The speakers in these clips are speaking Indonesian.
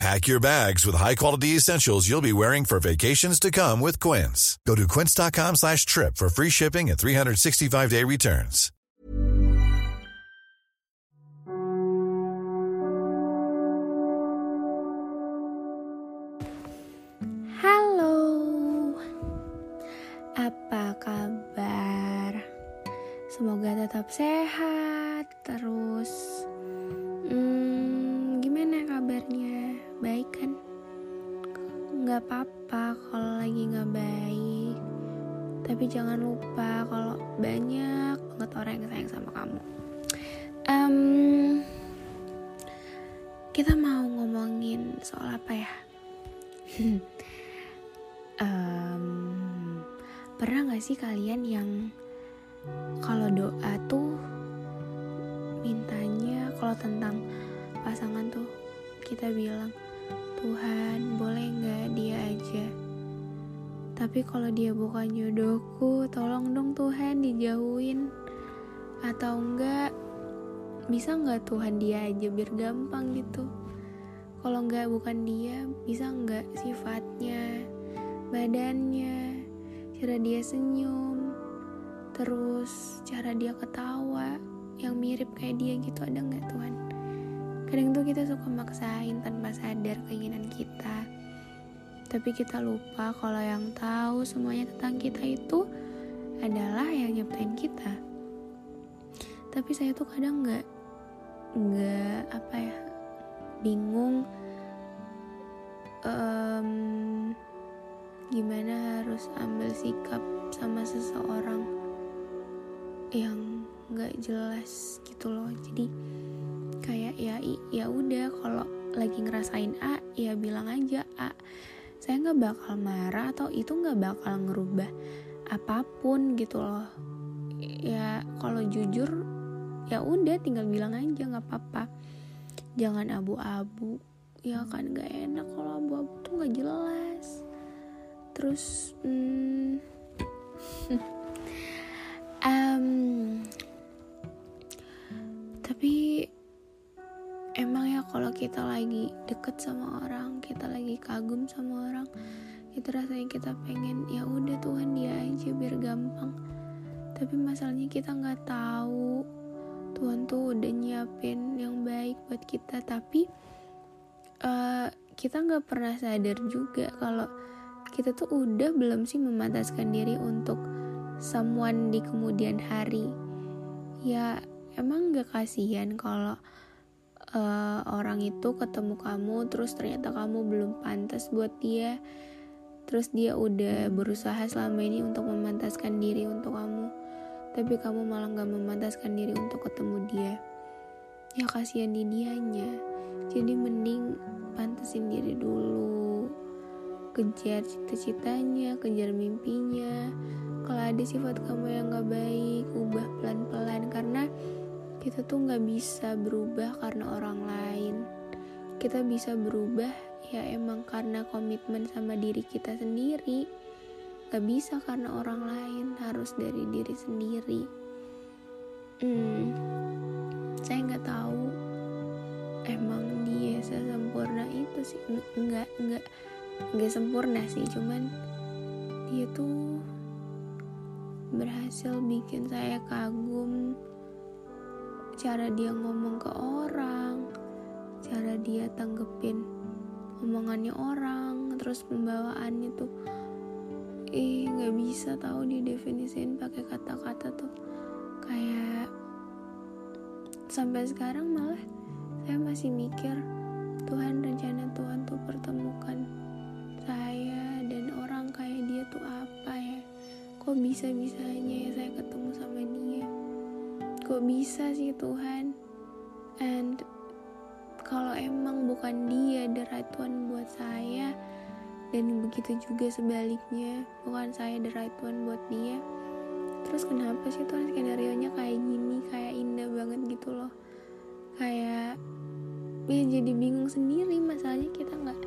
Pack your bags with high-quality essentials you'll be wearing for vacations to come with Quince. Go to quince.com slash trip for free shipping and 365-day returns. Halo, apa kabar? Semoga tetap sehat terus. Hmm, Nggak apa-apa kalau lagi nggak baik. Tapi jangan lupa kalau banyak banget orang yang sayang sama kamu. Em, kita mau ngomongin soal apa ya? Em, pernah gak sih kalian yang kalau doa tuh mintanya kalau tentang pasangan tuh kita bilang Tuhan boleh nggak dia aja? Tapi kalau dia bukan jodohku tolong dong Tuhan dijauhin. Atau enggak bisa nggak Tuhan dia aja biar gampang gitu? Kalau nggak bukan dia bisa nggak sifatnya badannya cara dia senyum terus cara dia ketawa yang mirip kayak dia gitu ada nggak Tuhan kadang tuh kita suka maksain tanpa sadar keinginan kita. Tapi kita lupa kalau yang tahu semuanya tentang kita itu adalah yang nyiptain kita. Tapi saya tuh kadang nggak nggak apa ya bingung em, gimana harus ambil sikap sama seseorang yang nggak jelas gitu loh. Jadi ya ya udah kalau lagi ngerasain A ya bilang aja A. Saya nggak bakal marah atau itu nggak bakal ngerubah apa pun gitu loh. Ya kalau jujur ya udah tinggal bilang aja nggak apa-apa. Jangan abu-abu ya kan nggak enak kalau abu-abu tuh nggak jelas. Terus hmm, emang ya kalau kita lagi deket sama orang kita lagi kagum sama orang itu rasanya kita pengen ya udah Tuhan dia aja biar gampang. Tapi masalahnya kita nggak tahu. Tuhan tuh udah nyiapin yang baik buat kita tapi eh, kita nggak pernah sadar juga kalau kita tuh udah belum sih memantaskan diri untuk someone di kemudian hari. Ya emang gak kasihan kalau eh, orang itu ketemu kamu terus ternyata kamu belum pantas buat dia. Terus dia udah berusaha selama ini untuk memantaskan diri untuk kamu. Tapi kamu malah gak memantaskan diri untuk ketemu dia. Ya kasihan di dianya jadi mending pantasin diri dulu. Kejar cita-citanya kejar mimpinya. Kalau ada sifat kamu yang gak baik ubah pelan-pelan. Karena kita tuh gak bisa berubah karena orang lain. Kita bisa berubah ya emang karena komitmen sama diri kita sendiri. Gak bisa karena orang lain harus dari diri sendiri. Hmm, saya nggak tahu. Emang dia sesempurna itu sih. Nggak nggak nggak sempurna sih cuman dia tuh berhasil bikin saya kagum cara dia ngomong ke orang cara dia tanggepin omongannya orang terus pembawaannya tuh ih nggak bisa tahu didefinisiin pakai kata-kata tuh. Kayak sampai sekarang malah saya masih mikir Tuhan rencana Tuhan tuh pertemukan saya dan orang kayak dia tuh apa ya? Kok bisa bisa sih Tuhan. And kalau emang bukan dia the right one buat saya dan begitu juga sebaliknya bukan saya the right one buat dia terus kenapa sih tuh skenario nya kayak gini kayak indah banget gitu loh? Kayak ya jadi bingung sendiri masalahnya kita nggak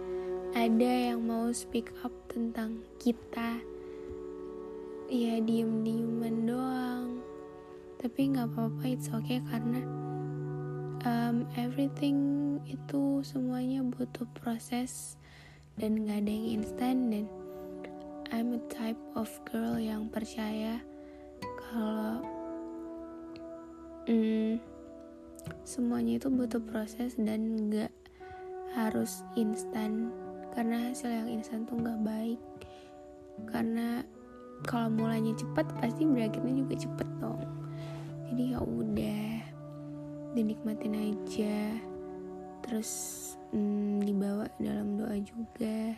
ada yang mau speak up tentang kita. Ya diem dieman doang tapi nggak apa-apa it's okay karena um, everything itu semuanya butuh proses dan nggak ada yang instan dan I'm a type of girl yang percaya kalau hmm, semuanya itu butuh proses dan nggak harus instan. Karena hasil yang instan tuh nggak baik. Karena kalau mulanya cepat pasti berakhirnya juga cepet dong jadi ya udah dinikmatin aja. Terus hmm, dibawa dalam doa juga.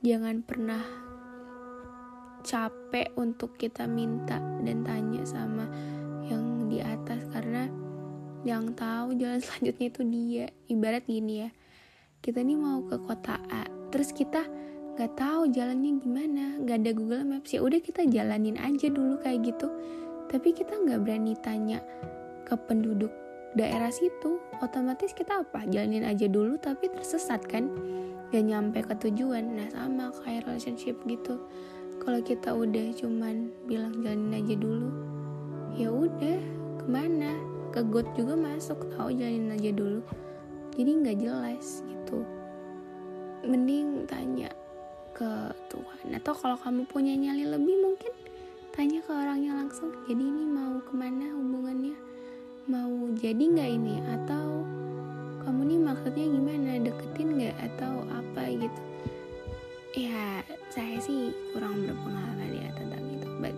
Jangan pernah capek untuk kita minta dan tanya sama yang di atas karena yang tahu jalan selanjutnya itu dia. Ibarat gini ya kita nih mau ke kota A terus kita nggak tahu jalannya gimana nggak ada Google Maps. Ya udah kita jalanin aja dulu kayak gitu tapi kita nggak berani tanya ke penduduk daerah situ. Otomatis kita apa? Jalanin aja dulu tapi tersesat kan? Gak nyampe ke tujuan. Nah sama kayak relationship gitu. Kalau kita udah cuman bilang jalanin aja dulu ya udah ke mana? Ke got juga masuk tahu jalanin aja dulu. Jadi nggak jelas gitu. Mending tanya ke Tuhan. Atau kalau kamu punya nyali lebih mungkin tanya ke orangnya langsung jadi ini mau ke mana hubungannya? Mau jadi nggak ini? Atau kamu nih maksudnya gimana? Deketin nggak? Atau apa gitu? Ya saya sih kurang berpengalaman ya tentang itu. But,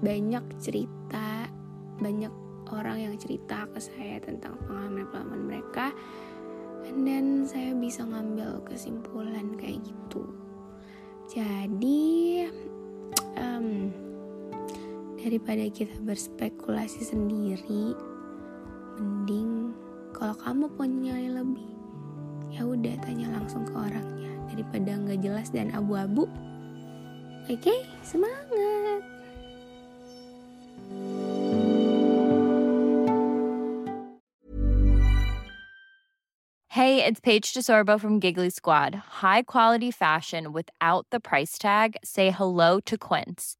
banyak cerita banyak orang yang cerita ke saya tentang pengalaman-pengalaman mereka dan saya bisa ngambil kesimpulan kayak gitu. Jadi daripada kita berspekulasi sendiri mending kalau kamu punya nyali lebih ya udah tanya langsung ke orangnya daripada nggak jelas dan abu-abu oke okay, semangat Hey, it's Paige DeSorbo from Giggly Squad. High quality fashion without the price tag. Say hello to Quince.